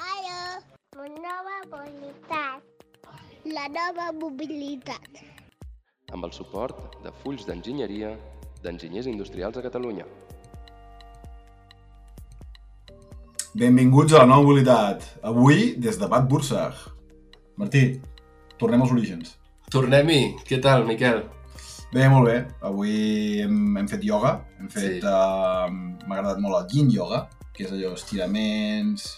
Allo, una nova mobilitat. La nova mobilitat. amb el suport de Fulls d'Enginyeria d'Enginyers Industrials a Catalunya. Benvinguts a la nova mobilitat. Avui, des de Bad Bursag. Martí, tornem als orígens. Tornem-hi. Què tal, Miquel? Bé, molt bé. Avui hem, hem fet ioga. Hem fet... Sí. Uh, M'ha agradat molt el yin yoga, que és allò, estiraments...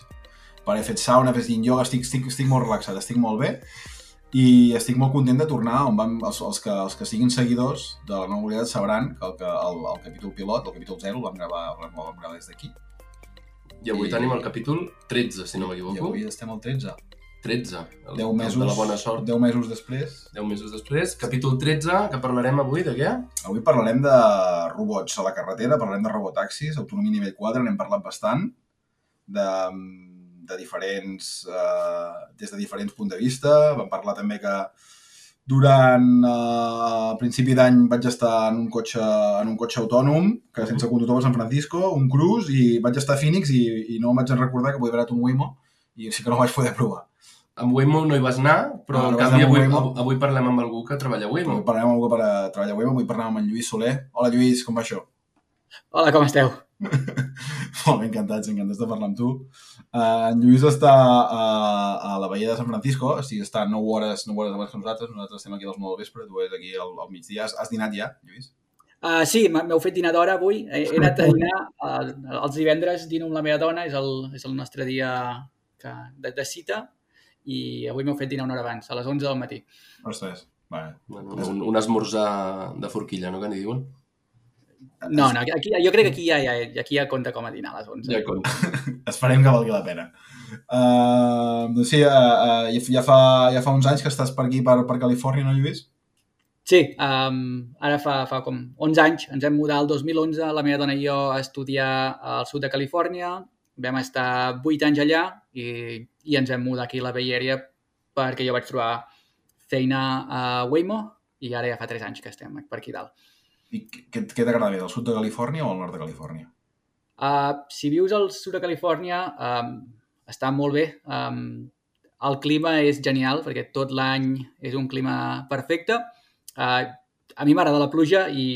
Pare, he fet sauna, he fet yin yoga, estic, estic, estic molt relaxat, estic molt bé. I estic molt content de tornar on vam, els, els, que, els que siguin seguidors de la nova mobilitat sabran que el, que el, el capítol pilot, el capítol 0, el vam gravar, el vam gravar des d'aquí. I avui I- tenim el capítol 13, si no I m'equivoco. avui estem al 13. 13. El, 10 mesos, de la bona sort. 10 mesos després 10 mesos després. Capítol 13, que parlarem avui de què? Avui parlarem de robots a la carretera, parlarem de robotaxis, autonomia nivell 4, n'hem parlat bastant, de, de diferents, eh, des de diferents punts de vista. Vam parlar també que durant eh, principi d'any vaig estar en un cotxe en un cotxe autònom, que sense conductor a San Francisco, un Cruise, i vaig estar a Phoenix i, i no em vaig recordar que podia haver anat un Waymo i sí que no vaig poder provar. Amb Waymo no hi vas anar, però No, no en canvi avui, Waymo. avui parlem amb algú que treballa a Waymo. Avui parlarem amb algú per a treballar a Waymo, avui parlem amb en Lluís Soler. Hola Lluís, com va això? Hola, com esteu? Molt bé, encantats, encantats de parlar amb tu. Uh, en Lluís està a, a la Bahia de San Francisco, o sigui, està 9 hores, 9 hores abans que nosaltres, nosaltres estem aquí a les 9 del vespre, tu és aquí al, al migdia. Has, has dinat ja, Lluís? Uh, sí, m'heu fet dinar d'hora avui. He, he anat a dinar. Uh, els divendres dino amb la meva dona, és el, és el nostre dia que, de, de cita, i avui m'heu fet dinar una hora abans, a les 11 del matí. Ostres, vale. Bueno, un, un esmorzar de forquilla, no que n'hi diuen? No, no, aquí, jo crec que aquí ja, ja, aquí ja compta com a dinar a les 11. Ja compta. Esperem que valgui la pena. Uh, doncs sí, uh, uh, ja, ja, fa, ja fa uns anys que estàs per aquí, per, per Califòrnia, no, Lluís? Sí, um, ara fa, fa com 11 anys, ens hem mudat el 2011, la meva dona i jo a estudiar al sud de Califòrnia, vam estar 8 anys allà i, i ens vam mudar aquí a la Bay Area perquè jo vaig trobar feina a Waymo i ara ja fa 3 anys que estem per aquí dalt. I què, què t'agrada més, el sud de Califòrnia o el nord de Califòrnia? Uh, si vius al sud de Califòrnia, um, està molt bé. Um, el clima és genial perquè tot l'any és un clima perfecte. Uh, a mi m'agrada la pluja i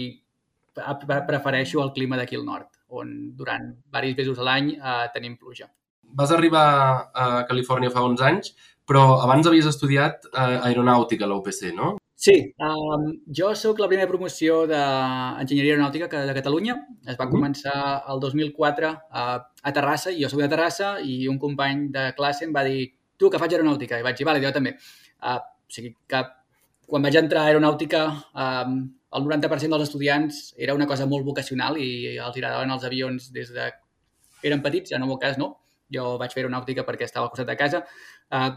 pre- pre- prefereixo el clima d'aquí al nord, on durant diversos mesos a l'any uh, tenim pluja. Vas arribar a Califòrnia fa uns anys, però abans havies estudiat eh, aeronàutica a la UPC, no? Sí, um, jo sóc la primera promoció d'Enginyeria Aeronàutica que- de Catalunya. Es va Mhm. començar el 2004 a, a Terrassa, i jo soc de Terrassa, i un company de classe em va dir tu, que faig aeronàutica? I vaig dir, vale, jo també. Uh, o sigui que quan vaig entrar a aeronàutica, um, el 90% dels estudiants era una cosa molt vocacional i els agradaven els avions des de... Eren petits, ja no en el cas no. Jo vaig fer aeronàutica perquè estava al costat de casa. Uh,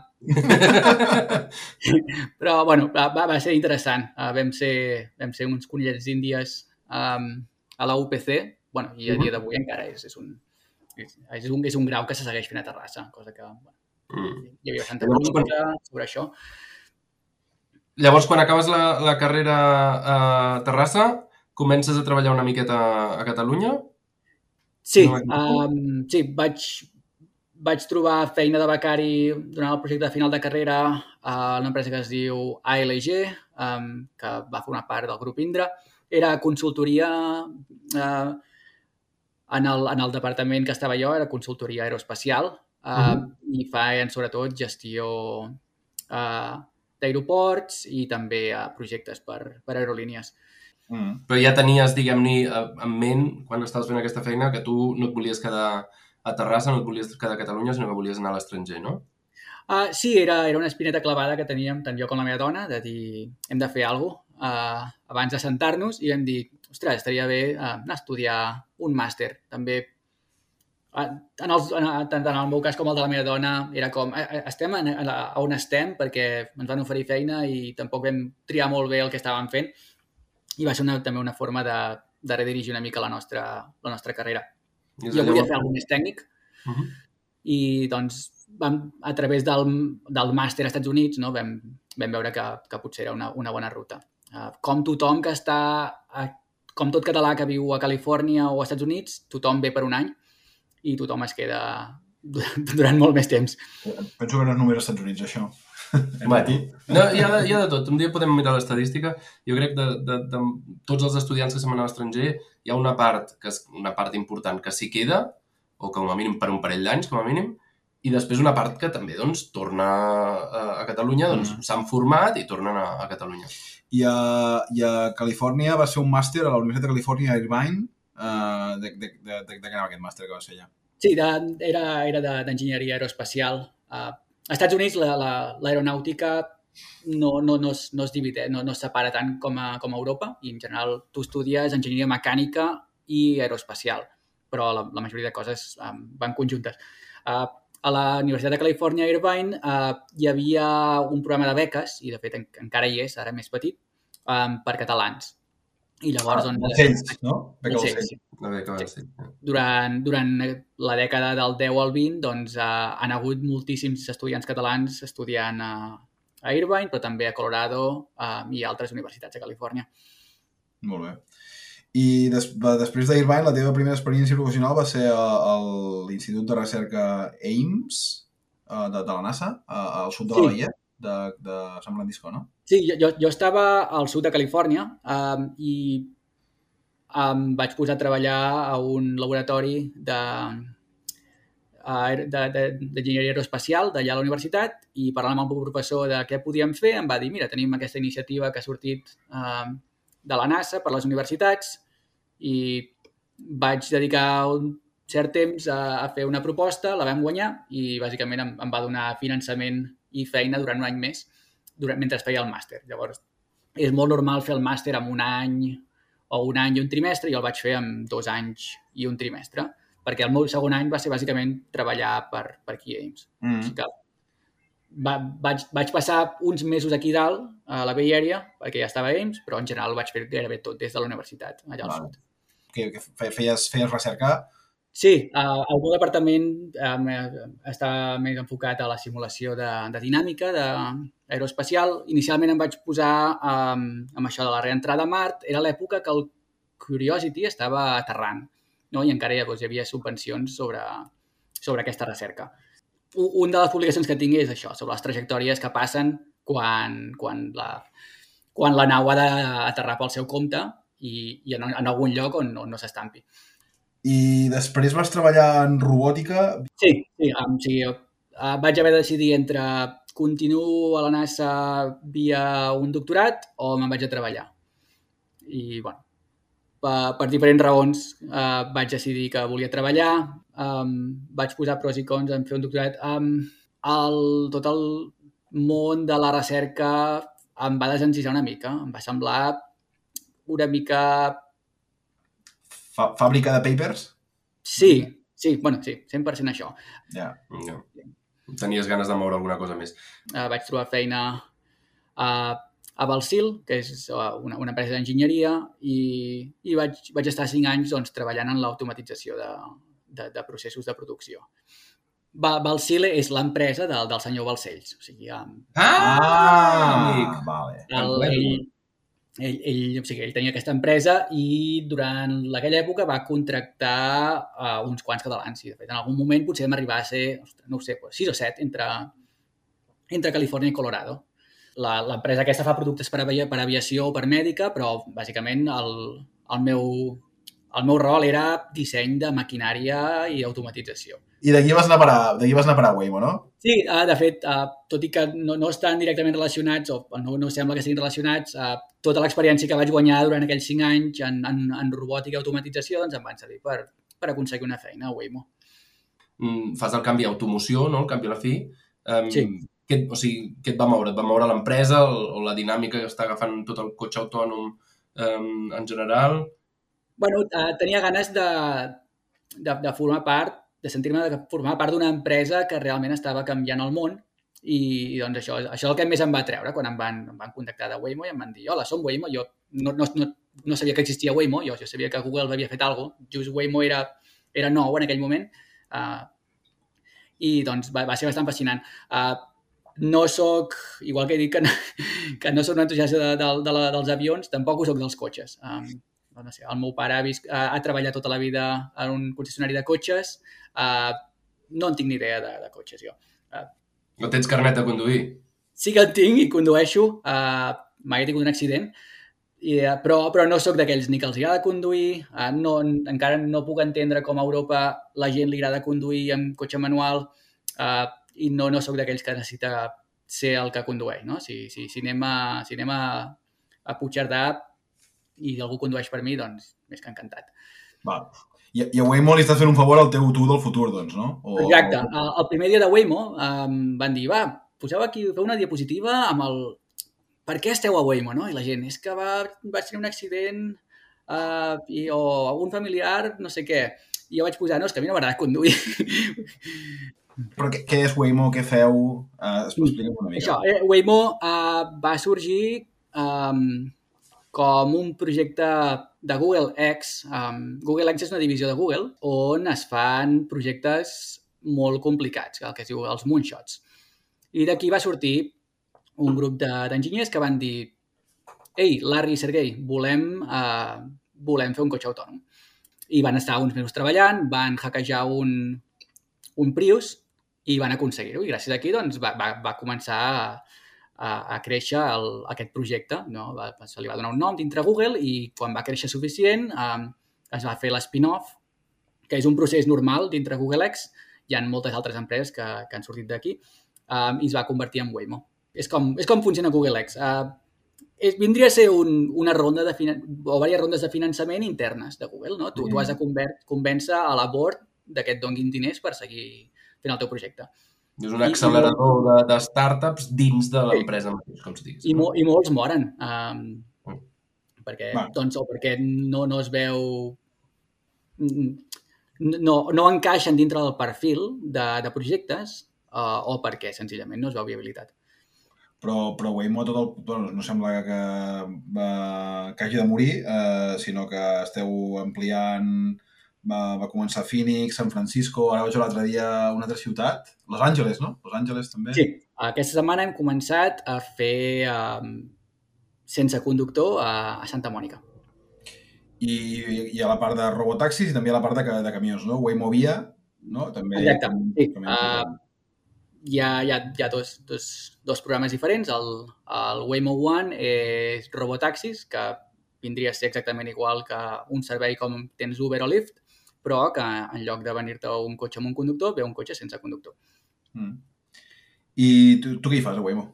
però, bueno, va, va ser interessant. Uh, vam, ser, vam ser uns conillets índies um, a la UPC, bueno, i a dia d'avui encara és, és, un, és, és, un, és un grau que se segueix fent a Terrassa, cosa que bueno, Mm. hi havia bastanta pregunta sobre això. Llavors, quan acabes la, la carrera a Terrassa, comences a treballar una miqueta a Catalunya? Sí, No um, sí vaig, vaig trobar feina de becari durant el projecte de final de carrera a una empresa que es diu ALG, um, que va formar part del grup Indra. Era consultoria uh, en, el, en el departament que estava jo, era consultoria aeroespacial, uh, Mhm. i feien sobretot gestió uh, d'aeroports i també uh, projectes per, per aerolínies. Mm. Però ja tenies, diguem-ne, eh, en ment, quan estaves fent aquesta feina, que tu no et volies quedar a Terrassa, no et volies quedar a Catalunya, sinó que volies anar a l'estranger, no? Uh, sí, era, era una espineta clavada que teníem tant jo com la meva dona, de dir, hem de fer alguna cosa uh, abans de sentar-nos i vam dir, ostres, estaria bé uh, anar a estudiar un màster. També, en els, en, tant en el meu cas com el de la meva dona, era com, eh, eh, estem en, en, a on estem perquè ens van oferir feina i tampoc vam triar molt bé el que estàvem fent i va ser una, també una forma de, de redirigir una mica la nostra, la nostra carrera. Jo volia fer alguna més tècnic, Mhm. i doncs vam, a través del, del màster als Estats Units no, vam, vam veure que, que potser era una, una bona ruta. Uh, com tothom que està a, com tot català que viu a Califòrnia o als Estats Units, tothom ve per un any i tothom es queda durant, molt més temps. Penso que no és només als Estats Units, això. Bueno, no, hi, ha, hi ha de tot. Un dia podem mirar l'estadística. Jo crec que de, de, de tots els estudiants que se'n van a l'estranger hi ha una part, que és una part important que s'hi queda, o com a mínim per un parell d'anys, com a mínim, i després una part que també doncs, torna a, a Catalunya, doncs Mm. s'han format i tornen a, a Catalunya. I a, I a Califòrnia va ser un màster a la Universitat de Califòrnia a Irvine. Uh, de, de, de, de, què anava aquest màster que va ser allà? Sí, de, era, era de- d'enginyeria aeroespacial. Uh, als Estats Units la- la- l'aeronàutica no, no, no, es, no es divideix, no, no es separa tant com a, com a Europa i en general tu estudies enginyeria mecànica i aeroespacial, però la, la majoria de coses um, van conjuntes. Uh, a la Universitat de Califòrnia Irvine uh, hi havia un programa de beques, i de fet en, encara hi és, ara més petit, um, per catalans. I llavors, doncs, Balcells, no? Beca Balcells. sí La beca ser. durant, durant la dècada del 10 al 20 doncs, eh, han hagut moltíssims estudiants catalans estudiant a, a Irvine, però també a Colorado eh, i altres universitats a Califòrnia. Molt bé. I des, després d'Irvine, la teva primera experiència professional va ser a, a l'Institut de Recerca Ames eh, de, de la NASA, a, al sud de la Sí. Bahia, de, de San Francisco, no? Sí, jo, jo, estava al sud de Califòrnia um, i em vaig posar a treballar a un laboratori de aer- de- d'enginyeria aeroespacial d'allà a la universitat i parlant amb el professor de què podíem fer em va dir, mira, tenim aquesta iniciativa que ha sortit eh, de la NASA per les universitats i vaig dedicar un cert temps a, a fer una proposta, la vam guanyar i bàsicament em, em va donar finançament i feina durant un any més durant, mentre feia el màster. Llavors, és molt normal fer el màster en un any o un any i un trimestre, i el vaig fer en dos anys i un trimestre, perquè el meu segon any va ser bàsicament treballar per, per aquí a Ames. O Mm. sigui que va, vaig, vaig passar uns mesos aquí dalt, a la Bay Area, perquè ja estava a Ames, però en general vaig fer gairebé tot des de la universitat, allà al Vale. sud. Que, que fe- feies, feies recerca Sí, uh, el meu departament um, està més enfocat a la simulació de, de dinàmica de aeroespacial. Inicialment em vaig posar um, amb això de la reentrada a Mart. Era l'època que el Curiosity estava aterrant no? i encara llavors hi havia subvencions sobre, sobre aquesta recerca. Una de les publicacions que tinc és això, sobre les trajectòries que passen quan, quan, la, quan la nau ha d'aterrar pel seu compte i, i en, en algun lloc on, on no s'estampi. I després vas treballar en robòtica. Sí, sí, um, sí uh, vaig haver de decidir entre continuo a la NASA via un doctorat o me'n vaig a treballar. I, bueno, per, per diferents raons uh, vaig decidir que volia treballar, um, vaig posar pros i cons en fer un doctorat. Um, el, tot el món de la recerca em va desencisar una mica, em va semblar una mica Fa, fàbrica de papers. Sí, sí, bueno, sí, 100% això. Ja. No. Tenies ganes de moure alguna cosa més. Uh, vaig trobar feina a, a Balsil, que és uh, una, una empresa d'enginyeria, i, i vaig, vaig estar cinc anys doncs, treballant en l'automatització de, de, de processos de producció. Va, Balsil és l'empresa del, del senyor Balcells. O sigui, um, amic! vale. el, ell, ell, ell, o sigui, ell tenia aquesta empresa i durant aquella època va contractar uh, uns quants catalans. I, de fet, en algun moment potser vam arribar a ser, ostres, no ho sé, pues, sis o set entre, entre Califòrnia i Colorado. L'empresa aquesta fa productes per, avia, per aviació o per mèdica, però bàsicament el, el, meu, el meu rol era disseny de maquinària i automatització. I d'aquí vas anar a parar, d'aquí vas anar a parar a Waymo, no? Sí, uh, de fet, uh, tot i que no, no estan directament relacionats, o no, no sembla que estiguin relacionats, uh, tota l'experiència que vaig guanyar durant aquells cinc anys en, en, en robòtica i automatització doncs em van servir per, per aconseguir una feina a Waymo. Mm, fas el canvi a automoció, no? El canvi a la fi. Um, Sí. Què, o sigui, què et va moure? Et va moure l'empresa o, o la dinàmica que està agafant tot el cotxe autònom um, en general? Bueno, uh, tenia ganes de, de, de formar part, de sentir-me de formar part d'una empresa que realment estava canviant el món i, i doncs això, això és el que més em va treure quan em van, em van contactar de Waymo i em van dir, hola, som Waymo, jo no, no, no, no sabia que existia Waymo, jo, jo sabia que Google havia fet alguna cosa, just Waymo era, era nou en aquell moment uh, i doncs va, va ser bastant fascinant. Uh, no sóc, igual que he dit que no, que no sóc un entusiasta de, de, de la, dels avions, tampoc ho sóc dels cotxes. Um, no sé, el meu pare ha, vist, ha, ha treballat tota la vida en un concessionari de cotxes, uh, no en tinc ni idea de, de cotxes, jo. Uh, No tens carnet de conduir? sí que en tinc i condueixo, uh, mai he tingut un accident, i, uh, però, però no sóc d'aquells ni que els agrada conduir, uh, no, encara no puc entendre com a Europa la gent li agrada conduir amb cotxe manual uh, i no, no sóc d'aquells que necessita ser el que condueix, no? Si, si, si anem, a, si anem a, a Puigcerdà i algú condueix per mi, doncs més que encantat. Va. I, I a Waymo li estàs fent un favor al teu tu del futur, doncs, no? O, Exacte. El, el primer dia de Waymo um, van dir, va, poseu aquí, feu una diapositiva amb el... Per què esteu a Waymo, no? I la gent, és que va, va ser un accident uh, i, o algun familiar, no sé què. I jo vaig posar, no, és que a mi no m'agrada conduir. Però què, què és Waymo? Què feu? Uh, Explica'm una mica. Això, eh, Waymo uh, va sorgir um, com un projecte de Google X. Um, Google X és una divisió de Google on es fan projectes molt complicats, el que es diu els moonshots. I d'aquí va sortir un grup de- d'enginyers que van dir ei, Larry i Sergei, volem, uh, volem fer un cotxe autònom. I van estar uns mesos treballant, van hackejar un, un Prius i van aconseguir-ho. I gràcies a aquí doncs, va, va, va començar a, a, a créixer el, aquest projecte. No? Va, se li va donar un nom dintre Google i quan va créixer suficient um, es va fer l'spin-off, que és un procés normal dintre Google X. Hi ha moltes altres empreses que, que han sortit d'aquí um, i es va convertir en Waymo. És com, és com funciona Google X. Uh, és, vindria a ser un, una ronda de finan o diverses rondes de finançament internes de Google. No? Tu, tu has de conver convèncer a la board de que et donguin diners per seguir fent el teu projecte. És un I- accelerador de, de startups dins de l'empresa mateix, com si diguis. I, mo i molts moren. Um, Mm. perquè, Va. doncs, o perquè no, no es veu... No, no encaixen dintre del perfil de, de projectes uh, o perquè senzillament no es veu viabilitat. Però, però Waymo tot el, bueno, no sembla que, va, que hagi de morir, eh, sinó que esteu ampliant... Va, va començar a Phoenix, San Francisco, ara vaig l'altre dia a una altra ciutat, Los Angeles, no? Los Angeles també? Sí, aquesta setmana hem començat a fer um, sense conductor a, a Santa Mònica. I, i a la part de robotaxis i també a la part de, de camions, no? Waymo Via, no? També, Exacte, sí. també Uh, hi ha, hi ha, hi ha dos, dos, dos programes diferents. El, el Waymo One és robotaxis, que vindria a ser exactament igual que un servei com tens Uber o Lyft, però que en lloc de venir-te un cotxe amb un conductor, ve un cotxe sense conductor. Mm. I tu, tu què hi fas a Waymo?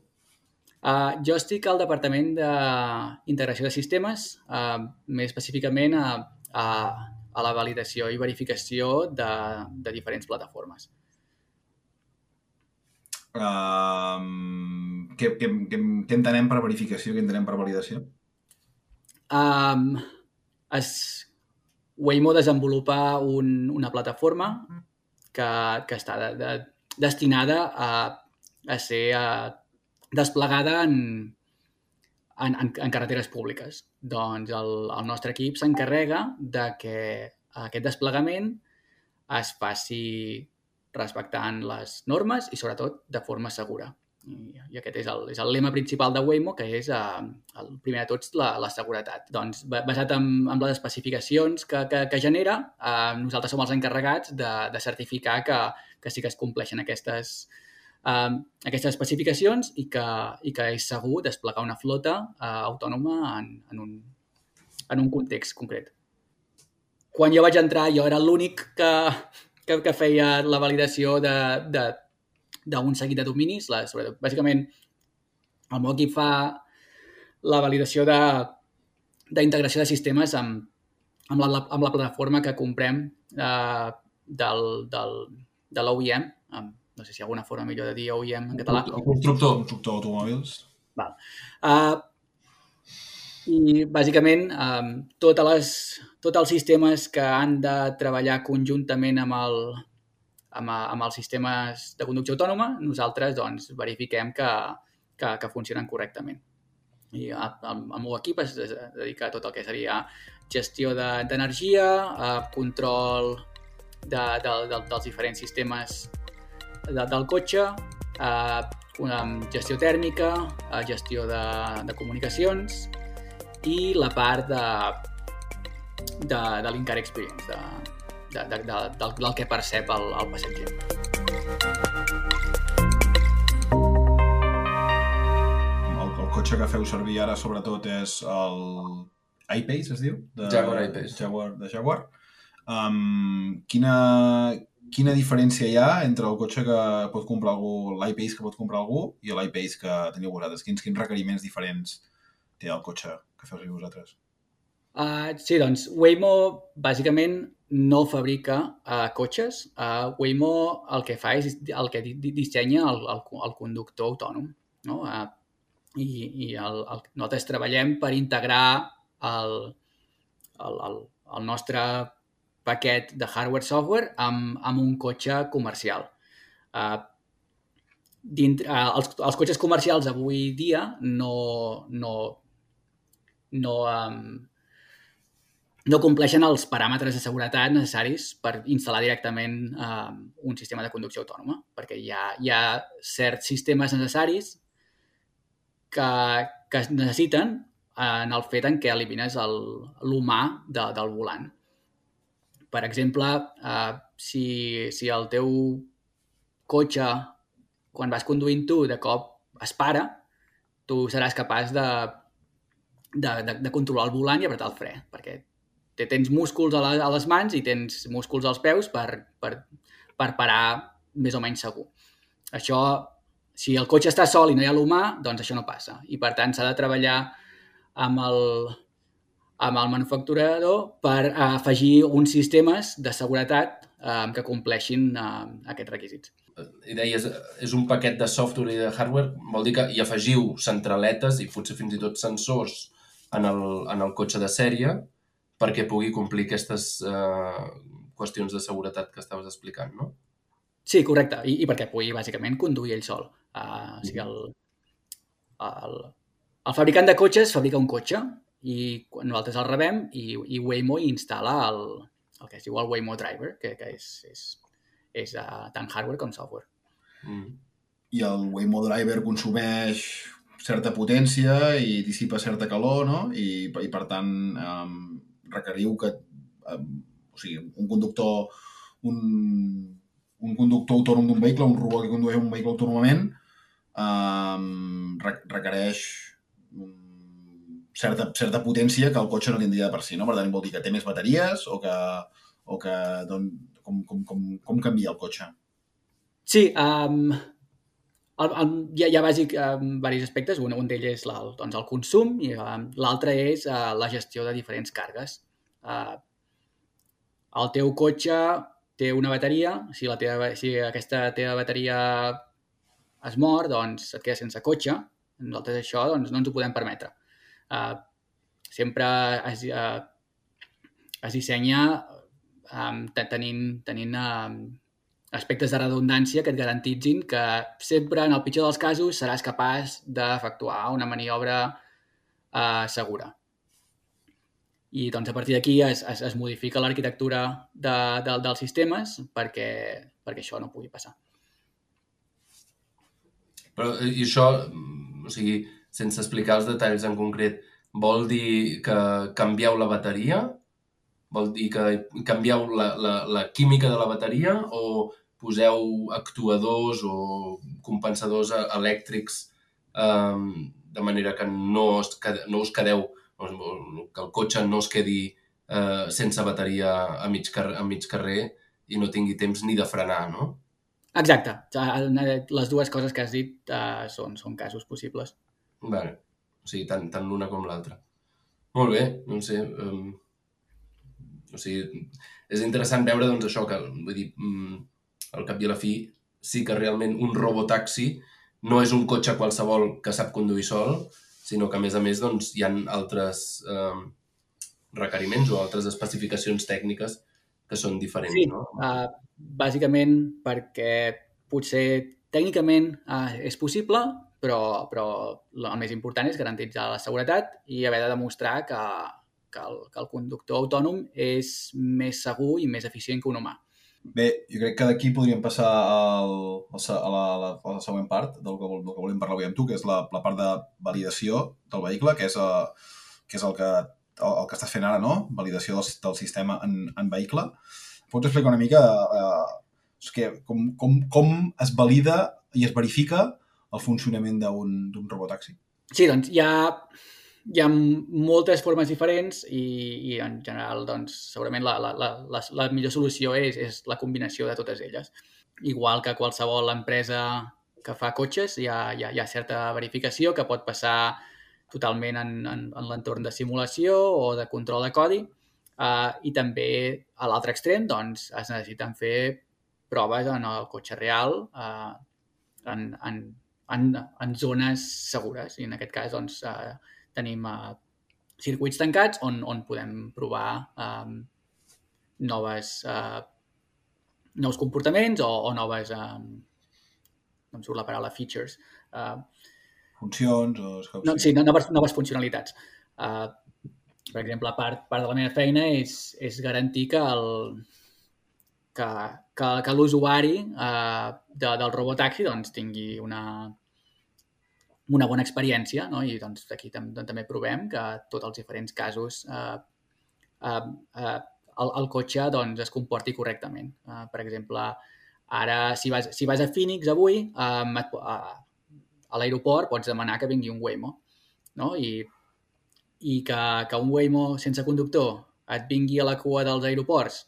Uh, jo estic al Departament d'Integració de Sistemes, uh, més específicament a, a, a la validació i verificació de, de diferents plataformes. Um, què, què, què, què entenem per verificació, què entenem per validació? Um, es, Waymo desenvolupa un, una plataforma que, que està de, de, destinada a, a ser a, desplegada en, en, en, en carreteres públiques. Doncs el, el nostre equip s'encarrega de que aquest desplegament es faci respectant les normes i, sobretot, de forma segura. I, aquest és el, és el lema principal de Waymo, que és, eh, el primer de tots, la, la seguretat. Doncs, ba- basat en, en les especificacions que, que, que genera, eh, nosaltres som els encarregats de, de certificar que, que sí que es compleixen aquestes, eh, aquestes especificacions i que, i que és segur desplegar una flota eh, autònoma en, en, un, en un context concret. Quan jo vaig entrar, jo era l'únic que, que, que feia la validació de, de, d'un seguit de dominis. La, sobretot, bàsicament, el equip fa la validació de d'integració de sistemes amb, amb, la, amb la plataforma que comprem eh, del, del, de l'OEM. No sé si hi ha alguna forma millor de dir OEM en català. El constructor. Constructor d'automòbils. Uh, I, bàsicament, um, totes les, tots els sistemes que han de treballar conjuntament amb, el, amb, a- amb els sistemes de conducció autònoma, nosaltres doncs, verifiquem que, que, que funcionen correctament. I a- el, el meu equip es, dedica a tot el que seria gestió de- d'energia, de, control de, de, de, dels diferents sistemes de, del cotxe, eh, una gestió tèrmica, eh, gestió de, de comunicacions i la part de de, de l'in-car experience, de, de, de, de, del, del que percep el, el passatger. El, el cotxe que feu servir ara, sobretot, és el I-Pace, es diu? De, Jaguar I-Pace. Jaguar, de Jaguar. Um, quina, quina diferència hi ha entre el cotxe que pot comprar algú, l'i-Pace que pot comprar algú i l'i-Pace que teniu vosaltres? Quins, quins requeriments diferents té el cotxe que feu servir vosaltres? Uh, sí, doncs Waymo bàsicament no fabrica uh, cotxes. Uh, Waymo el que fa és el que di- di- dissenya el, el, el conductor autònom. No? Uh, I i el, el, nosaltres treballem per integrar el, el, el, el nostre paquet de hardware-software amb, amb un cotxe comercial. Uh, dintre, uh, els, els cotxes comercials avui dia no, no, no, um, no compleixen els paràmetres de seguretat necessaris per instal·lar directament eh, un sistema de conducció autònoma, perquè hi ha, hi ha certs sistemes necessaris que, que es necessiten en el fet en què elimines el- l'humà de, del volant. Per exemple, eh, si, si el teu cotxe, quan vas conduint tu, de cop es para, tu seràs capaç de, de, de, de controlar el volant i apretar el fre, perquè te- tens músculs a, la, a les mans i tens músculs als peus per, per, per parar més o menys segur. Això, si el cotxe està sol i no hi ha l'humà, doncs això no passa. I per tant s'ha de treballar amb el, amb el manufacturador per eh, afegir uns sistemes de seguretat eh, que compleixin eh, aquests requisits. I deies, és un paquet de software i de hardware, vol dir que hi afegiu centraletes i potser fins i tot sensors en el, en el cotxe de sèrie perquè pugui complir aquestes eh, qüestions de seguretat que estaves explicant, no? Sí, correcte. I, i perquè pugui, bàsicament, conduir ell sol. Uh, o sigui, el, el, el fabricant de cotxes fabrica un cotxe i quan nosaltres el rebem i, i Waymo hi instal·la el, el que es diu el Waymo Driver, que, que és, és, és uh, tant hardware com software. Mm. I el Waymo Driver consumeix certa potència i dissipa certa calor, no? I, i per tant, um, requeriu que um, o sigui, un conductor un, un conductor autònom d'un vehicle, un robot que condueix un vehicle autònomament, re requereix certa, certa potència que el cotxe no tindria de per si, no? Per tant, vol dir que té més bateries o que, o que don, com, com, com, com canvia el cotxe? Sí, um, el, el, hi ha, hi ha bàsic um, diversos aspectes. Un, un d'ells és la, doncs, el consum i um, l'altre és uh, la gestió de diferents cargues. Uh, el teu cotxe té una bateria, si, la teva, si aquesta teva bateria es mor, doncs et quedes sense cotxe. Nosaltres això doncs, no ens ho podem permetre. Uh, sempre es, uh, es dissenya um, tenint, tenint um, aspectes de redundància que et garantitzin que sempre, en el pitjor dels casos, seràs capaç d'efectuar una maniobra eh, segura. I doncs, a partir d'aquí es, es, es modifica l'arquitectura de, de, dels sistemes perquè, perquè això no pugui passar. Però, eh, i això, o sigui, sense explicar els detalls en concret, vol dir que canvieu la bateria? Vol dir que canvieu la, la, la química de la bateria o poseu actuadors o compensadors e- elèctrics um, de manera que no, es, quede- no us quedeu, que el cotxe no es quedi uh, sense bateria a mig, carrer, a mig carrer i no tingui temps ni de frenar, no? Exacte. Les dues coses que has dit uh, són, són casos possibles. Vale. O sigui, tant, tant l'una com l'altra. Molt bé, no sé. Um, o sigui, és interessant veure doncs, això, que vull dir, mm, al cap i a la fi, sí que realment un robotaxi no és un cotxe qualsevol que sap conduir sol, sinó que, a més a més, doncs, hi ha altres eh, requeriments o altres especificacions tècniques que són diferents, Sí, no? uh, bàsicament perquè potser tècnicament uh, és possible, però, però el més important és garantir la seguretat i haver de demostrar que, que, el, que el conductor autònom és més segur i més eficient que un humà. Bé, jo crec que d'aquí podríem passar al, a, la, a, la, a la següent part del que, del que volem parlar avui amb tu, que és la, la part de validació del vehicle, que és, uh, que és el que el, el que estàs fent ara, no? Validació del, del sistema en, en vehicle. Pots explicar una mica és que com, com, com es valida i es verifica el funcionament d'un robotaxi? Sí, doncs hi ha, hi ha moltes formes diferents i, i en general, doncs, segurament la, la, la, la, millor solució és, és la combinació de totes elles. Igual que qualsevol empresa que fa cotxes, hi ha, hi ha, hi ha certa verificació que pot passar totalment en, en, en l'entorn de simulació o de control de codi uh, i també a l'altre extrem doncs, es necessiten fer proves en el cotxe real uh, en, en, en, en zones segures i en aquest cas doncs, uh, tenim uh, circuits tancats on, on podem provar um, noves, uh, nous comportaments o, o noves, um, no em surt la paraula, features. Uh, Funcions o... no, sí, no, noves, noves funcionalitats. Uh, per exemple, part, part de la meva feina és, és garantir que el que, que, que l'usuari uh, de, del robotaxi doncs, tingui una, una bona experiència no? i doncs, aquí tam també provem que tots els diferents casos uh, uh, uh, el, el cotxe doncs, es comporti correctament. Uh, per exemple, ara si vas, si vas a Phoenix avui, um, et, uh, a l'aeroport pots demanar que vingui un Waymo no? I, i que, que un Waymo sense conductor et vingui a la cua dels aeroports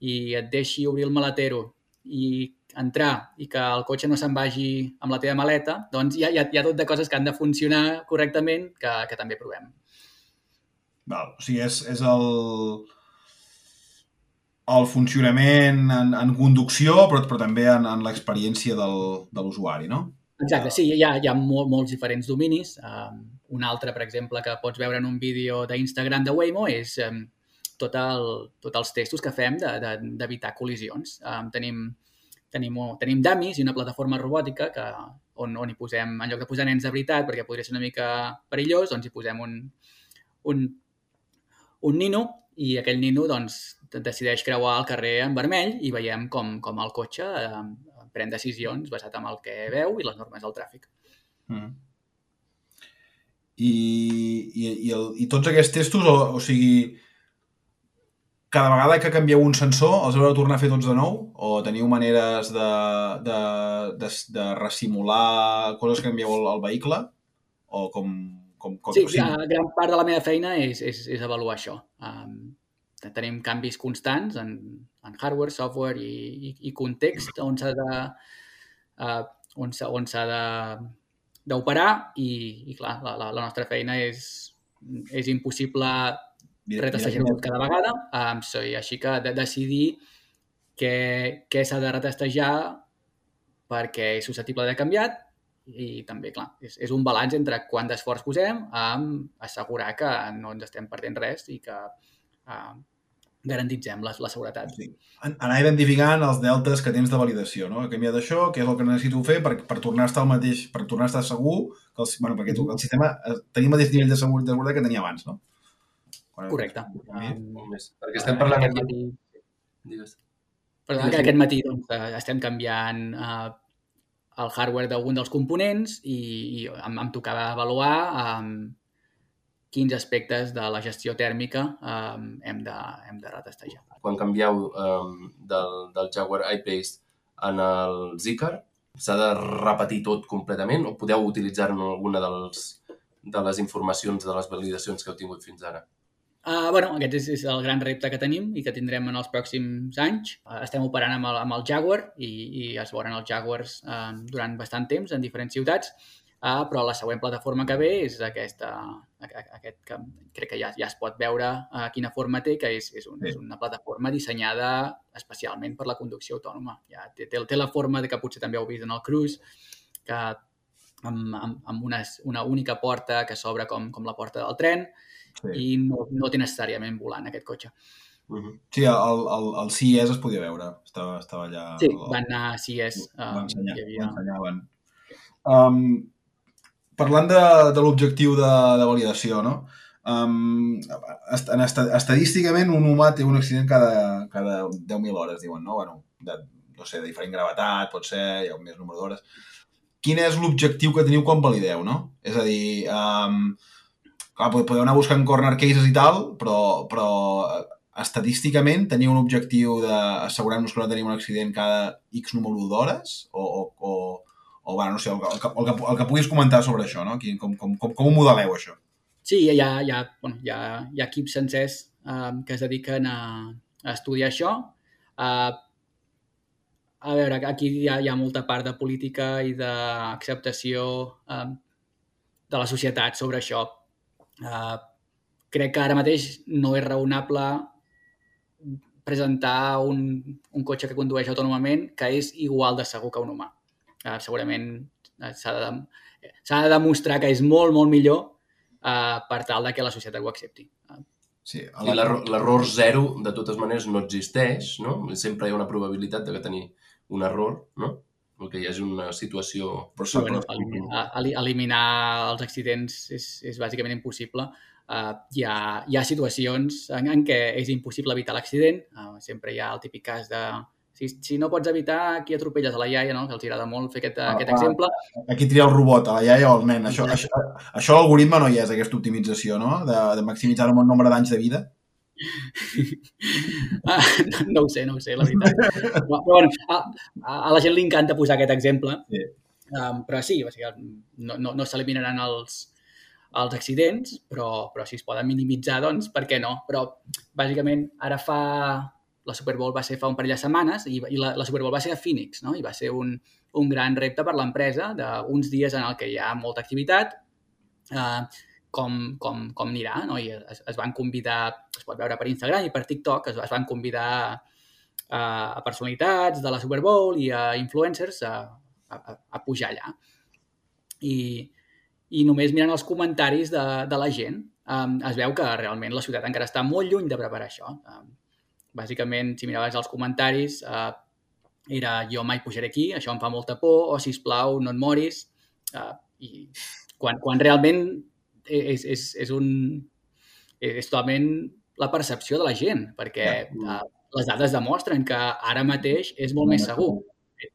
i et deixi obrir el maletero i entrar i que el cotxe no se'n vagi amb la teva maleta, doncs hi ha, hi ha, hi ha tot de coses que han de funcionar correctament que, que també provem. Val, o sigui, és, és el, el funcionament en, en conducció, però, però també en, en l'experiència del, de l'usuari, no? Exacte, sí, hi ha, hi ha mol, molts diferents dominis. Um, un altre, per exemple, que pots veure en un vídeo d'Instagram de Waymo és um, tot el, tot els testos que fem d'evitar de, d'evitar col·lisions. Um, tenim, tenim, tenim dummies i una plataforma robòtica que, on, on hi posem, en lloc de posar nens de veritat, perquè podria ser una mica perillós, doncs hi posem un, un, un nino i aquell nino doncs, decideix creuar el carrer en vermell i veiem com, com el cotxe eh, pren decisions basat en el que veu i les normes del tràfic. Mm. I, i, i, el, I tots aquests testos, o, o sigui, cada vegada que canvieu un sensor, els heu de tornar a fer tots de nou? O teniu maneres de, de, de, de resimular coses que canvieu al, al vehicle? O com... com, com Sí, sigui, gran, part de la meva feina és, és, és avaluar això. Um, tenim canvis constants en, en hardware, software i, i, i context on s'ha de uh, on s'ha on de d'operar i, i clar, la, la, la nostra feina és, és impossible retestejar-ho mira- cada vegada, um, so, i així que de decidir què, què s'ha de retestejar perquè és susceptible de canviat i també, clar, és, és un balanç entre quant d'esforç posem amb assegurar que no ens estem perdent res i que uh, garantitzem la, la seguretat. Sí. An- Anar identificant els deltes que tens de validació, no? He canviat això, què és el que necessito fer per, per tornar a estar al mateix, per tornar a estar segur, que el, bueno, perquè tu, el sistema eh, tenia el mateix nivell de seguretat que tenia abans, no? Correcte. Ah, més. Perquè estem parlant aquest matí, Digues. perdó, que aquest matí doncs, eh, estem canviant uh, el hardware d'algun dels components i, i em, em tocava avaluar um, quins aspectes de la gestió tèrmica um, hem, de, hem de retestejar. Quan canvieu um, del, del Jaguar I-Pace en el Zikar, s'ha de repetir tot completament o podeu utilitzar-ho en alguna dels, de les informacions de les validacions que heu tingut fins ara? Uh, bueno, aquest és, és el gran repte que tenim i que tindrem en els pròxims anys. Uh, estem operant amb el, amb el Jaguar i, i es veuen els Jaguars uh, durant bastant temps en diferents ciutats, uh, però la següent plataforma que ve és aquesta, aquest que crec que ja, ja es pot veure uh, quina forma té, que és, és, un, Sí. és una plataforma dissenyada especialment per la conducció autònoma. Ja té, té, té la forma de que potser també heu vist en el Cruise, que amb, amb, amb una, una única porta que s'obre com, com la porta del tren, sí. i no, no té necessàriament volant aquest cotxe. Uh -huh. Sí, el, el, el CES es podia veure. Estava, estava allà... Sí, el- van anar a. Ho ensenyar, hi ho havia... ensenyaven. Um, parlant de, de l'objectiu de, de validació, no? Um, est en esta estadísticament, un humà té un accident cada, cada 10.000 hores, diuen, no? Bueno, de, no sé, de diferent gravetat, pot ser, hi ha un més número d'hores. Quin és l'objectiu que teniu quan valideu, no? És a dir, um, clar, pod- podeu anar buscant corner cases i tal, però, però eh, estadísticament teniu un objectiu d'assegurar-nos que no tenim un accident cada X número d'hores? O, o, o, o bueno, no sé, el, el, que, el, que, el que puguis comentar sobre això, no? Quin, com, com, com, com ho modeleu, això? Sí, hi ha, hi ha, bueno, hi ha, hi ha equips sencers um, que es dediquen a, a estudiar això. Uh, a veure, aquí hi ha, hi ha molta part de política i d'acceptació um, de la societat sobre això. Uh, crec que ara mateix no és raonable presentar un, un cotxe que condueix autònomament que és igual de segur que un humà. Uh, segurament eh, s'ha de, de demostrar que és molt, molt millor uh, per tal de que la societat ho accepti. Sí, l'error zero, de totes maneres, no existeix, no? Sempre hi ha una probabilitat de que tenir un error, no? Que hi hagi una situació... Però, sí, bueno, eliminar, eli- eliminar els accidents és, és bàsicament impossible. Uh, hi, ha, hi ha situacions en, en què és impossible evitar l'accident. Uh, sempre hi ha el típic cas de si, si no pots evitar qui atropelles a la iaia, no? que els agrada molt fer aquest, Ah, aquest ah. exemple. aquí tria el robot, a la iaia o al nen. Això, això, això l'algoritme no hi és, aquesta optimització, no? De, de maximitzar el nombre d'anys de vida. Ah, no ho sé, no ho sé, la veritat. Però, bueno, a, a, la gent li encanta posar aquest exemple. Sí. Um, però sí, o sigui, no, no, no s'eliminaran els, els accidents, però, però si es poden minimitzar, doncs per què no? Però bàsicament ara fa... La Super Bowl va ser fa un parell de setmanes i, i la, la Super Bowl va ser a Phoenix, no? I va ser un, un gran repte per l'empresa d'uns dies en el que hi ha molta activitat, eh, com, com, com anirà, no? I es, es van convidar, es pot veure per Instagram i per TikTok, es, es van convidar a, a personalitats de la Super Bowl i a influencers a, a, a pujar allà. I, i només mirant els comentaris de, de la gent um, es veu que realment la ciutat encara està molt lluny de preparar això. Um, bàsicament, si miraves els comentaris, uh, era jo mai pujaré aquí, això em fa molta por, o si plau no et moris. Uh, I quan, quan realment és, és, és un... és totalment la percepció de la gent, perquè uh, les dades demostren que ara mateix és molt més segur.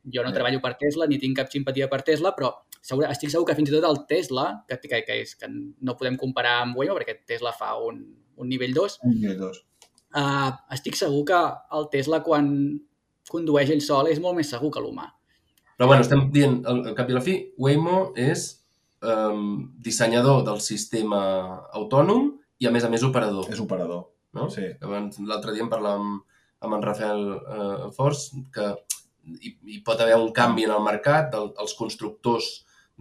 Jo no treballo per Tesla ni tinc cap simpatia per Tesla, però segur, estic segur que fins i tot el Tesla, que, que, que, és, que no podem comparar amb Waymo perquè Tesla fa un, un nivell 2, Un nivell dos. uh, estic segur que el Tesla quan condueix ell sol és molt més segur que l'humà. Però bueno, estem dient, al, al cap i a la fi, Waymo és um, dissenyador del sistema autònom i, a més a més, operador. És operador. no? Sí. L'altre dia en parlàvem amb en Rafael eh, Fors, que hi, hi pot haver un canvi en el mercat, del, els constructors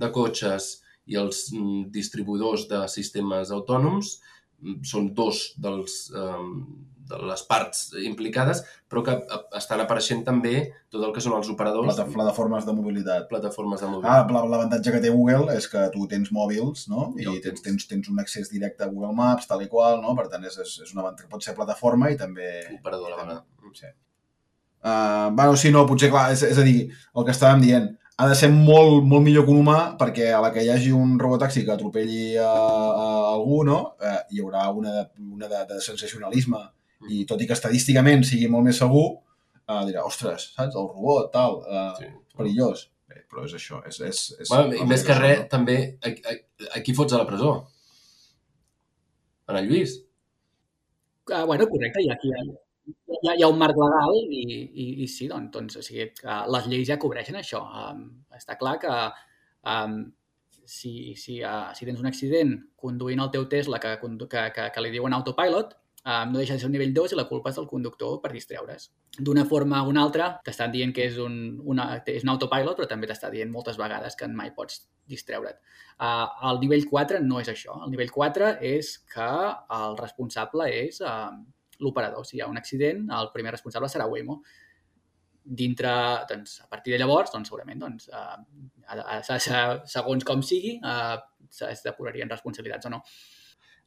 de cotxes i els mm, distribuïdors de sistemes autònoms mm, són dos dels, eh, de les parts implicades, però que eh, estan apareixent també tot el que són els operadors, Plata, plataformes de mobilitat. plataformes de Ah, mobilitat. la- l'avantatge que té Google és que tu tens mòbils, no? I ho tens, tens. tens, un accés directe a Google Maps, tal i qual, no? Per tant, és, és, és una avantatge. Pot ser plataforma i també... operador a la vegada. Sí. Uh, bueno, sí, no, potser, clar, és, és a dir, el que estàvem dient, ha de ser molt, molt millor que un humà perquè a la que hi hagi un robotaxi que atropelli a, a algú, no? Uh, hi haurà una, una de, de sensacionalisme i tot i que estadísticament sigui molt més segur, uh, dirà, ostres, saps, el robot, tal, uh, Sí. perillós. Bé, però és això, és... és, és Bueno, I més que res, no? també, a, a, a qui fots a la presó? En el Lluís. Uh, bueno, correcte, hi ha, aquí, hi ha, hi ha un marc legal i, i, i sí, doncs, doncs o sigui, uh, les lleis ja cobreixen això. Um, està clar que um, si, si, uh, si tens un accident conduint el teu Tesla que, que, que, que li diuen autopilot, um, no deixa de ser un nivell 2 i la culpa és del conductor per distreure's. D'una forma o una altra, t'estan dient que és un, una, és un autopilot, però també t'està dient moltes vegades que mai pots distreure't. Uh, el nivell 4 no és això. El nivell 4 és que el responsable és uh, l'operador. Si hi ha un accident, el primer responsable serà Waymo. Dintre, doncs, a partir de llavors, doncs, segurament, doncs, uh, a, a, a, segons com sigui, uh, es depurarien responsabilitats o no.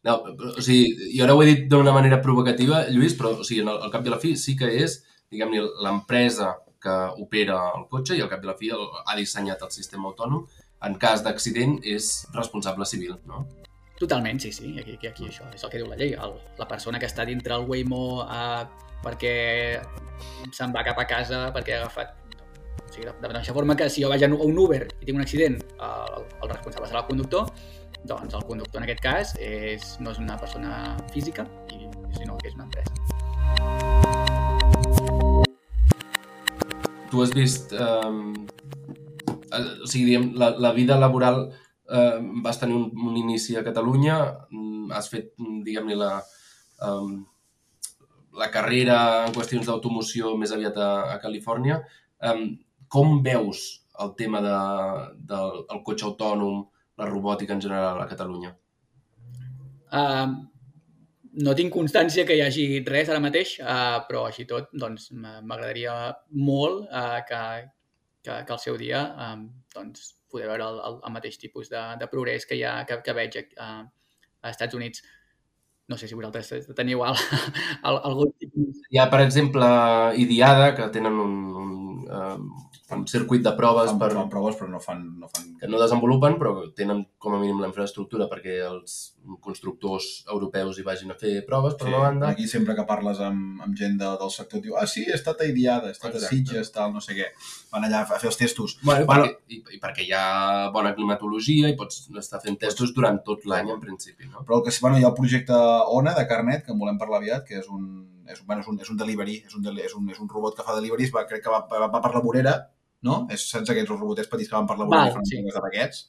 No, o sigui, jo ara ho he dit d'una manera provocativa, Lluís, però o sigui, al cap i a la fi sí que és, diguem-ne, l'empresa que opera el cotxe i al cap i a la fi el, ha dissenyat el sistema autònom. En cas d'accident és responsable civil, no? Totalment, sí, sí. Aquí, aquí, aquí això és el que diu la llei. El, la persona que està dintre el Waymo eh, perquè se'n va cap a casa perquè ha agafat... O sigui, de, de la mateixa forma que si jo vaig a un Uber i tinc un accident, el, el responsable serà el conductor, doncs el conductor en aquest cas és, no és una persona física, i, sinó que és una empresa. Tu has vist... Eh, o sigui, diguem, la, la vida laboral eh, vas tenir un, un inici a Catalunya, mm, has fet, diguem-ne, la, eh, la carrera en qüestions d'automoció més aviat a, a Califòrnia. Eh, com veus el tema de, del el cotxe autònom, la robòtica en general a Catalunya? Uh, no tinc constància que hi hagi res ara mateix, uh, però així tot doncs, m'agradaria molt uh, que, que, que al seu dia um, doncs, poder veure el, el, el mateix tipus de, de progrés que, hi ha, que, que veig uh, a Estats Units. No sé si vosaltres teniu al, al, algun tipus... Hi ha, per exemple, Idiada, que tenen un, un, un circuit de proves Fan, per, fan proves, però no fan... No fan... que no desenvolupen, però tenen com a mínim la infraestructura perquè els constructors europeus hi vagin a fer proves, per una banda. Aquí sempre que parles amb, amb gent de, del sector, diu, ah, sí, he estat a Idiada, he estat Exacte. a Sitges, tal, no sé què. Van allà a fer els testos. Bueno, Bueno. perquè, i, I perquè hi ha bona climatologia i pots estar fent testos durant tot l'any, en principi. No? Però el que sí, bueno, hi ha el projecte ONA de Carnet, que en volem parlar aviat, que és un, és, bueno, és un, és un delivery, és un, és, un, és un robot que fa deliveries, va, crec que va, va, va per la vorera, no? És, saps aquests robotets petits que van per la i fan sí. de paquets?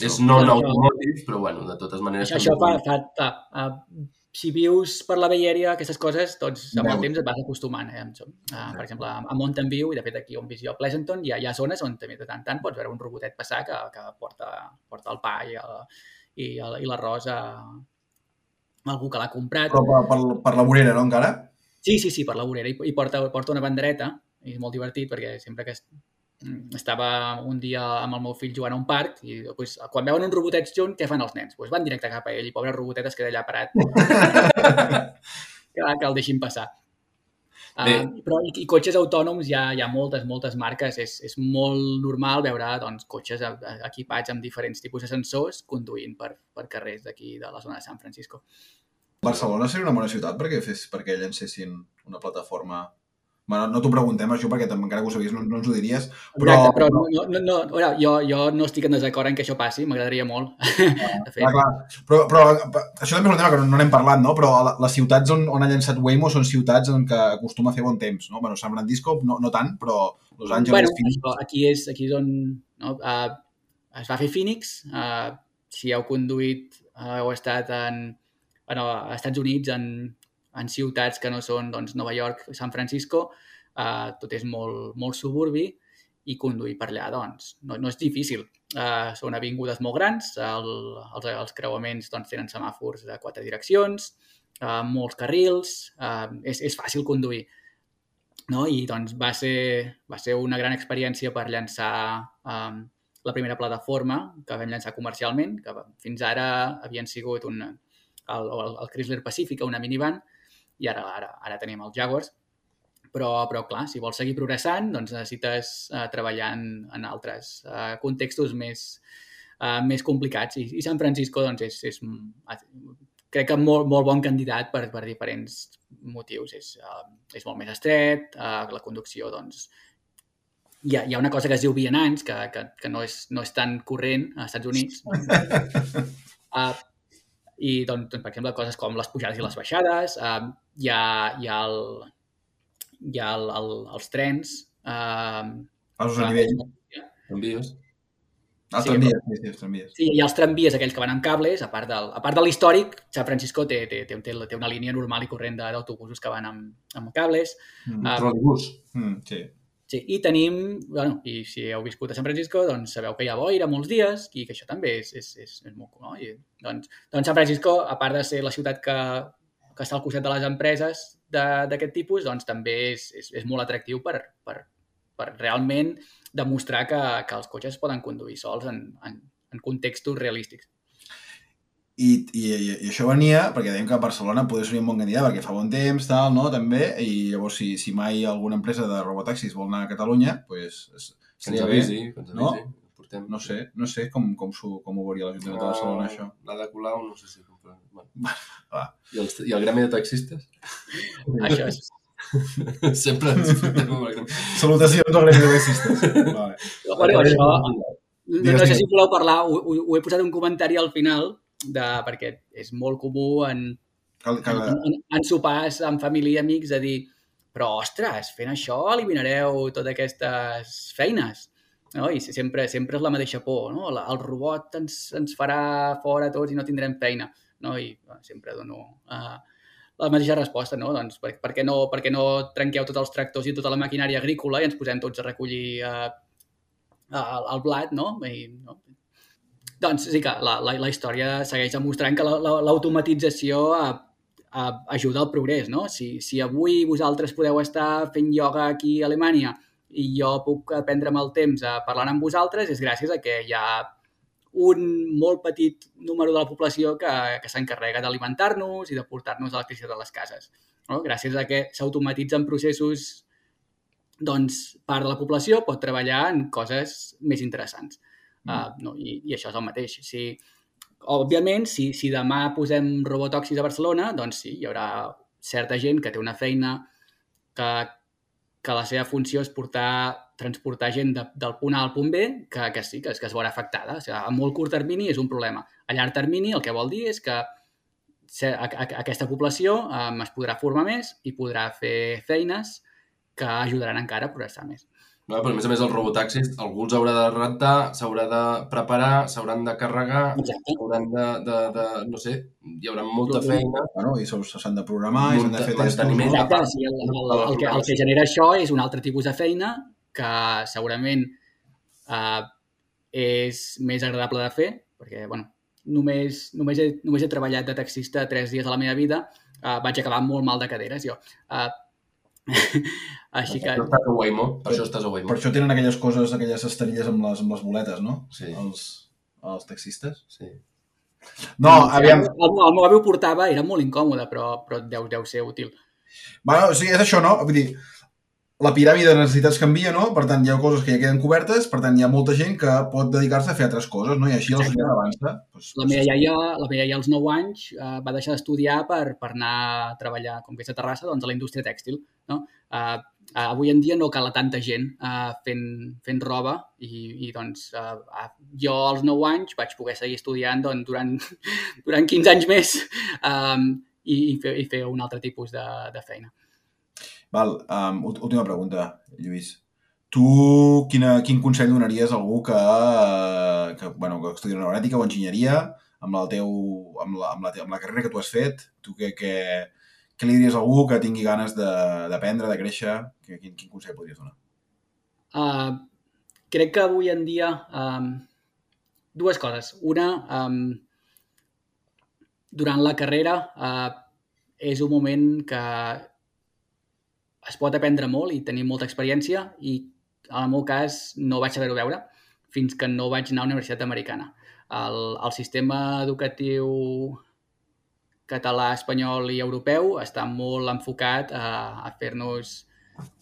És No. non-automotive, però bueno, de totes maneres... Això, això fa, fa, fa, uh, si vius per la Bay Area, aquestes coses, doncs amb el Veus. temps et vas acostumant. Eh? Uh, per exemple, a Mountain View, i de fet aquí on visc jo a Pleasanton, hi ha, hi ha zones on també de tant en tant pots veure un robotet passar que, que porta, porta el pa i el- i el- i l'arròs a, algú que l'ha comprat. Però per, per, per la vorera, no, encara? Sí, sí, sí, per la vorera. I, i porta, porta una bandereta, i és molt divertit perquè sempre que estava un dia amb el meu fill jugant a un parc i pues, quan veuen uns robotets junts, què fan els nens? Pues van directe cap a ell i pobre robotet es queda allà parat que, que el deixin passar. Bé. Uh, però i, i cotxes autònoms hi ha, hi ha moltes, moltes marques. És, és molt normal veure doncs, cotxes a- a- equipats amb diferents tipus de sensors conduint per, per carrers d'aquí de la zona de San Francisco. Barcelona seria una bona ciutat perquè, fes, perquè llancessin una plataforma... Bueno, no t'ho preguntem, això, perquè encara que ho sabies no, no ens ho diries, però... Exacte, però no, no, no, no, veure, jo, jo no estic en desacord en que això passi, m'agradaria molt. De fet, Clar, clar. Però, però això també és un tema que no, no n'hem parlat, no? Però les ciutats on, on ha llançat Waymo són ciutats en què acostuma a fer bon temps, no? Bueno, San Francisco no, no tant, però Los Angeles, bueno, Phoenix... això, aquí, és, aquí és on no, uh, es va fer Phoenix. Uh, si heu conduït, uh, heu estat en, bueno, als Estats Units, en, en ciutats que no són doncs, Nova York, San Francisco, uh, tot és molt, molt suburbi i conduir per allà, doncs, no, no és difícil. Uh, són avingudes molt grans, el, els, els creuaments doncs, tenen semàfors de quatre direccions, uh, molts carrils, uh, és, és fàcil conduir no? i doncs va ser, va ser una gran experiència per llançar um, la primera plataforma que vam llançar comercialment, que fins ara havien sigut un, el, el, el Chrysler Pacifica, una minivan, i ara, ara, ara tenim els Jaguars. Però, però clar, si vols seguir progressant, doncs necessites uh, treballar en, en altres uh, contextos més, uh, més complicats. I, I San Francisco doncs, és, és, crec que molt, molt bon candidat per, per diferents motius. És, uh, és molt més estret, uh, la conducció, doncs, hi ha, hi ha una cosa que es diu vianants, que, que, que no, és, no és tan corrent als Estats Units. uh, I, doncs, doncs, per exemple, coses com les pujades i les baixades, uh, hi ha, hi ha, el, hi ha el, el, els trens... Uh, Els a nivell. Envies. Els Sí, tramvies, sí, sí, els tramvies. Sí, hi ha els tramvies, aquells que van amb cables, a part del, a part de l'històric, San Francisco té, té, té, té, una línia normal i corrent de- d'autobusos que van amb, amb cables. Mm. Ah, Trolebús. Mm, sí. Sí, i tenim, bueno, i si heu viscut a San Francisco, doncs sabeu que hi ha boira molts dies i que això també és, és, és, és molt no? I, doncs, doncs San Francisco, a part de ser la ciutat que, que està al costat de les empreses d'aquest tipus, doncs també és, és, és molt atractiu per, per, per realment demostrar que, que els cotxes es poden conduir sols en, en, en contextos realístics. I, i, i això venia perquè dèiem que Barcelona poder ser un bon candidat perquè fa bon temps, tal, no? També, i llavors si, si mai alguna empresa de robotaxis vol anar a Catalunya, doncs es- Que ens seria bé. avisi, no? Portem... No sé, no sé com, com, s'ho- com ho veuria l'Ajuntament de Barcelona, això. La de Colau, no sé si... Bueno. va. I, els, I el gremi de taxistes? Això és, Sempre ens fotem amb el gremi. Salutacions al gremi de taxistes. vale. Bueno, això, No, no sé si voleu parlar, ho, ho, ho he posat un comentari al final, de, perquè és molt comú en, Cal, cal, en, en, en sopars amb família i amics de dir però, ostres, fent això eliminareu totes aquestes feines. No? I sempre, sempre és la mateixa por, no? El robot ens, ens farà fora tots i no tindrem feina. No? I bueno, sempre dono uh, la mateixa resposta, no? Doncs per, per, què no, per què no trenqueu tots els tractors i tota la maquinària agrícola i ens posem tots a recollir uh, el, el blat, no? I, no? Doncs sí que la, la, la història segueix demostrant que la- la- l'automatització la, ajuda al progrés, no? Si, si avui vosaltres podeu estar fent ioga aquí a Alemanya i jo puc prendre'm el temps a parlar amb vosaltres, és gràcies a que hi ha un molt petit número de la població que, que s'encarrega d'alimentar-nos i de portar-nos electricitat a les cases. No? Gràcies a que s'automatitzen processos, doncs part de la població pot treballar en coses més interessants. Uh, no? I, I això és el mateix. Si, òbviament, si, si demà posem robotoxis a Barcelona, doncs sí, hi haurà certa gent que té una feina que, que la seva funció és portar, transportar gent de, del punt A al punt B, que, que sí, que, es- que es veurà afectada. O sigui, a molt curt termini és un problema. A llarg termini el que vol dir és que a, a, aquesta població um, es podrà formar més i podrà fer feines que ajudaran encara a progressar més. No, però a més a més els robotaxis, algú els haurà de rentar, s'haurà de preparar, s'hauran de carregar, s'hauran de, de, de, no sé, hi haurà molta lo- feina. bueno, i s'han de programar, i s'han de fer testos. No? Exacte, sí, el, el, el, el, que, el que genera això és un altre tipus de feina que segurament uh, és més agradable de fer, perquè, bueno, només, només, he, només he treballat de taxista tres dies a la meva vida, uh, vaig acabar molt mal de caderes, jo. Uh, així que... Per això estàs a Waymo, per això estàs a Waymo. Per això tenen aquelles coses, aquelles esterilles amb les, amb les boletes, no? Sí. Els, els taxistes. Sí. No, aviam, El, el, el meu portava, era molt incòmode, però, però deu, deu ser útil. Bueno, sí, és això, no? Vull dir, la piràmide de necessitats canvia, no? Per tant, hi ha coses que ja queden cobertes, per tant, hi ha molta gent que pot dedicar-se a fer altres coses, no? I així la Exacte. societat avança. Pues, La meva iaia, la meva iaia als 9 anys uh, va deixar d'estudiar per, per anar a treballar, com que és a Terrassa, doncs, a la indústria tèxtil. No? Uh, uh, avui en dia no cal tanta gent uh, fent, fent roba i, i doncs, uh, uh, jo als 9 anys vaig poder seguir estudiant doncs, durant, durant 15 anys més um, i, i, fer, i fer un altre tipus de, de feina. Val, um, última pregunta, Lluís. Tu quina, quin consell donaries a algú que, que, bueno, que estudia aeronàutica o enginyeria amb, el teu, amb, la, amb, la, amb la carrera que tu has fet? Tu què, què, què li diries a algú que tingui ganes d'aprendre, de, de créixer? Quin, quin consell podries donar? Uh, crec que avui en dia um, dues coses. Una, um, durant la carrera uh, és un moment que es pot aprendre molt i tenir molta experiència i en el meu cas no vaig saber-ho veure fins que no vaig anar a la Universitat Americana. El, el sistema educatiu català, espanyol i europeu està molt enfocat a, a fer-nos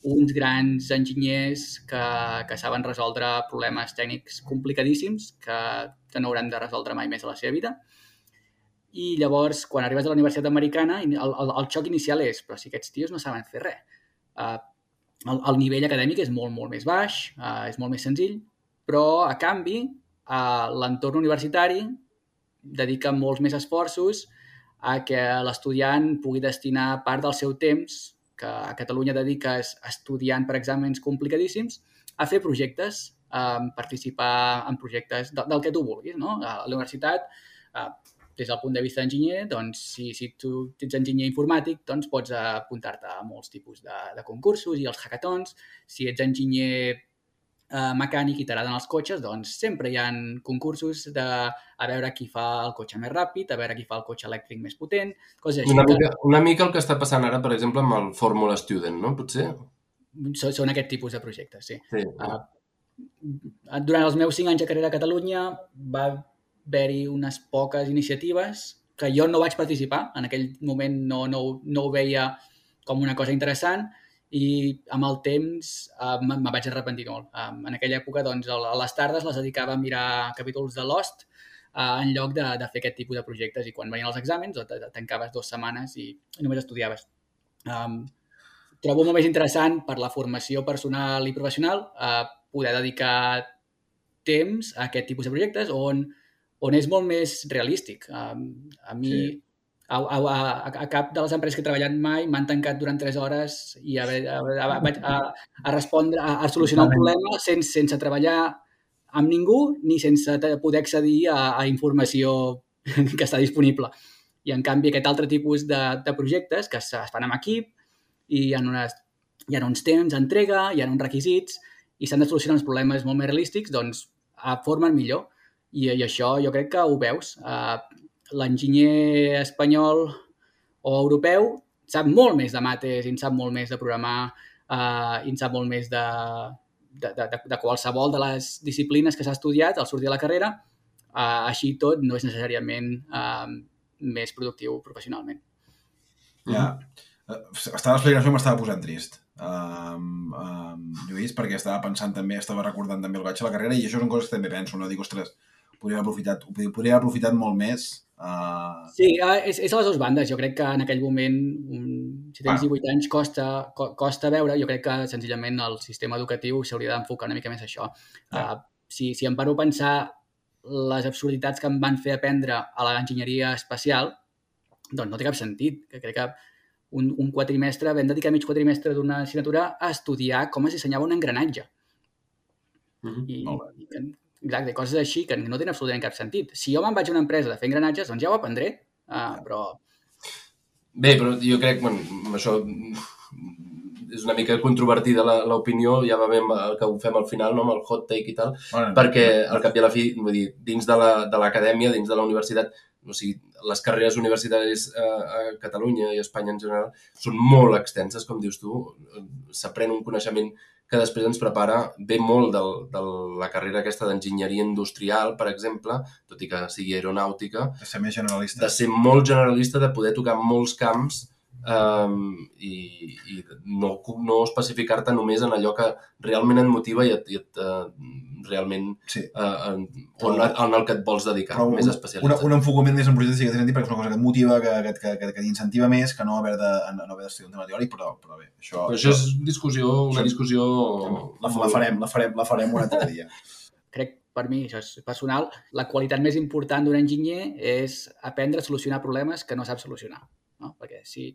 uns grans enginyers que, que saben resoldre problemes tècnics complicadíssims que, que no hauran de resoldre mai més a la seva vida. I llavors, quan arribes a la Universitat Americana, el, el, el xoc inicial és però si aquests tios no saben fer res. Uh, el, el nivell acadèmic és molt, molt més baix, uh, és molt més senzill, però, a canvi, uh, l'entorn universitari dedica molts més esforços a que l'estudiant pugui destinar part del seu temps que a Catalunya dediques estudiant per exàmens complicadíssims, a fer projectes, a participar en projectes del, del que tu vulguis. No? A la universitat, des del punt de vista d'enginyer, doncs, si, si tu ets enginyer informàtic, doncs pots apuntar-te a molts tipus de, de concursos i els hackathons. Si ets enginyer eh, mecànic i t'agraden els cotxes, doncs sempre hi ha concursos de a veure qui fa el cotxe més ràpid, a veure qui fa el cotxe elèctric més potent, coses així. Una mica, una mica el que està passant ara, per exemple, amb el Fórmula Student, no? Potser? Són, són aquest tipus de projectes, sí. Sí. Uh, durant els meus cinc anys de carrera a Catalunya va haver-hi unes poques iniciatives que jo no vaig participar. En aquell moment no, no, no ho veia com una cosa interessant i amb el temps uh, me vaig arrepentir molt. Um, en aquella època, doncs, a les tardes les dedicava a mirar capítols de Lost uh, en lloc de, de fer aquest tipus de projectes i quan venien els exàmens doncs, te- te- tancaves dues setmanes i, només estudiaves. Um, trobo molt més interessant per la formació personal i professional uh, poder dedicar temps a aquest tipus de projectes on, on és molt més realístic. Um, a mi, sí. A, a, a, a cap de les empreses que he treballat mai m'han tancat durant 3 hores i a, a, a, a, a respondre, a, a solucionar un problema sense, sense treballar amb ningú ni sense poder accedir a, a informació que està disponible. I, en canvi, aquest altre tipus de, de projectes que es, es fan amb equip i hi ha, unes, hi ha uns temps d'entrega, hi ha uns requisits i s'han de solucionar uns problemes molt més realístics, doncs formen millor. I, i això jo crec que ho veus. Uh, L'enginyer espanyol o europeu sap molt més de mates i en sap molt més de programar uh, i en sap molt més de, de, de, de qualsevol de les disciplines que s'ha estudiat al sortir de la carrera. Uh, així tot no és necessàriament uh, més productiu professionalment. Ja. Yeah. Estava l'explicació m'estava posant trist um, um, Lluís, perquè estava pensant també, estava recordant també el gaig a la carrera i això són coses que també penso, no? Dic, ostres, podria haver aprofitat, podria haver aprofitat molt més. Uh... Sí, és, és a les dues bandes. Jo crec que en aquell moment, un, si tens 18 anys, costa, co, costa veure. Jo crec que senzillament el sistema educatiu s'hauria d'enfocar una mica més a això. Uh, si, si em paro a pensar les absurditats que em van fer aprendre a l'enginyeria espacial, doncs no té cap sentit. Que crec que un, un quadrimestre, vam dedicar mig quadrimestre d'una assignatura a estudiar com es dissenyava un engranatge. Mm -hmm. I, i que, exacte, coses així que no tenen absolutament cap sentit. Si jo me'n vaig a una empresa de fer engranatges, doncs ja ho aprendré, uh, però... Bé, però jo crec, bueno, això és una mica controvertida l'opinió, ja va bé el que ho fem al final, no, amb el hot take i tal, bueno, perquè al cap i a la fi, vull dir, dins de l'acadèmia, la, dins de la universitat, o sigui, les carreres universitàries a, a Catalunya i a Espanya en general són molt extenses, com dius tu. S'aprèn un coneixement que després ens prepara ve molt del, de la carrera aquesta d'enginyeria industrial, per exemple, tot i que sigui aeronàutica. De ser més generalista. De ser molt generalista, de poder tocar molts camps um, i, i no, no especificar-te només en allò que realment et motiva i et, i et uh, realment sí. uh, en, on, en el que et vols dedicar, però més un, especialitzat. Un, un enfocament més en projectes sí que té sentit perquè és una cosa que et motiva, que, que, que, que, que t'incentiva més que no haver de, no haver d'estudiar un tema teòric, però, però bé, això... Però això és discussió, una discussió... La, la, farem, la farem, la farem un altre dia. Crec, per mi, això és personal, la qualitat més important d'un enginyer és aprendre a solucionar problemes que no sap solucionar. No? Perquè si,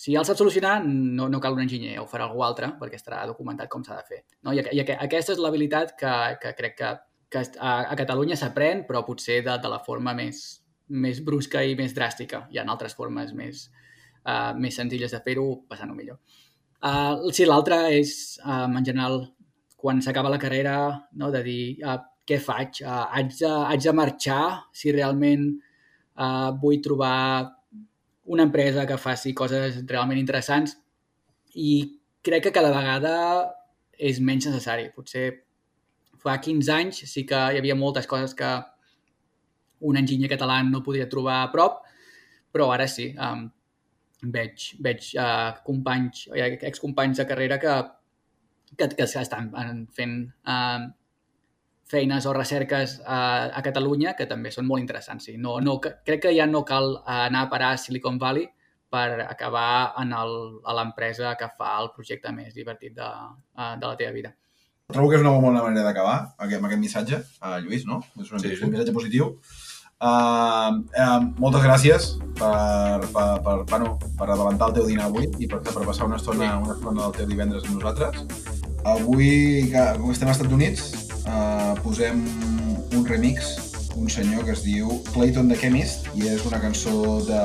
si ja el sap solucionar, no, no cal un enginyer, ho farà algú altre, perquè estarà documentat com s'ha de fer. No? I, I aquesta és l'habilitat que, que crec que, que a, a Catalunya s'aprèn, però potser de, de la forma més, més brusca i més dràstica. Hi ha altres formes més, uh, més senzilles de fer-ho, passant-ho millor. Uh, sí, l'altra és, um, en general, quan s'acaba la carrera, no, de dir uh, què faig? Uh, haig, de, haig de marxar si realment uh, vull trobar una empresa que faci coses realment interessants i crec que cada vegada és menys necessari. Potser fa 15 anys sí que hi havia moltes coses que un enginyer català no podia trobar a prop, però ara sí. Um, veig veig uh, companys, excompanys de carrera que, que, que estan fent uh, feines o recerques a, a Catalunya que també són molt interessants. Sí. No, no, crec que ja no cal anar a parar a Silicon Valley per acabar en el, a l'empresa que fa el projecte més divertit de, de la teva vida. Trobo que és una molt bona manera d'acabar amb aquest missatge, uh, Lluís, no? És un, sí, sí. un missatge positiu. Uh, uh, moltes gràcies per, per, per, bueno, per adelantar el teu dinar avui i per, per passar una estona, una estona del teu divendres amb nosaltres. Avui, com estem als Estats Units, uh, posem un remix un senyor que es diu Clayton the Chemist i és una cançó de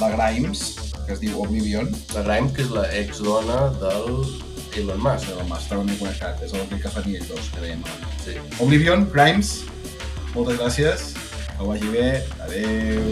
la Grimes que es diu Oblivion. La Grimes, que és la ex-dona del Elon Musk. Elon Musk, estava ben connectat, és el que fa ells dos, que dèiem. Sí. Oblivion, Grimes, moltes gràcies, que ho vagi bé, adeu.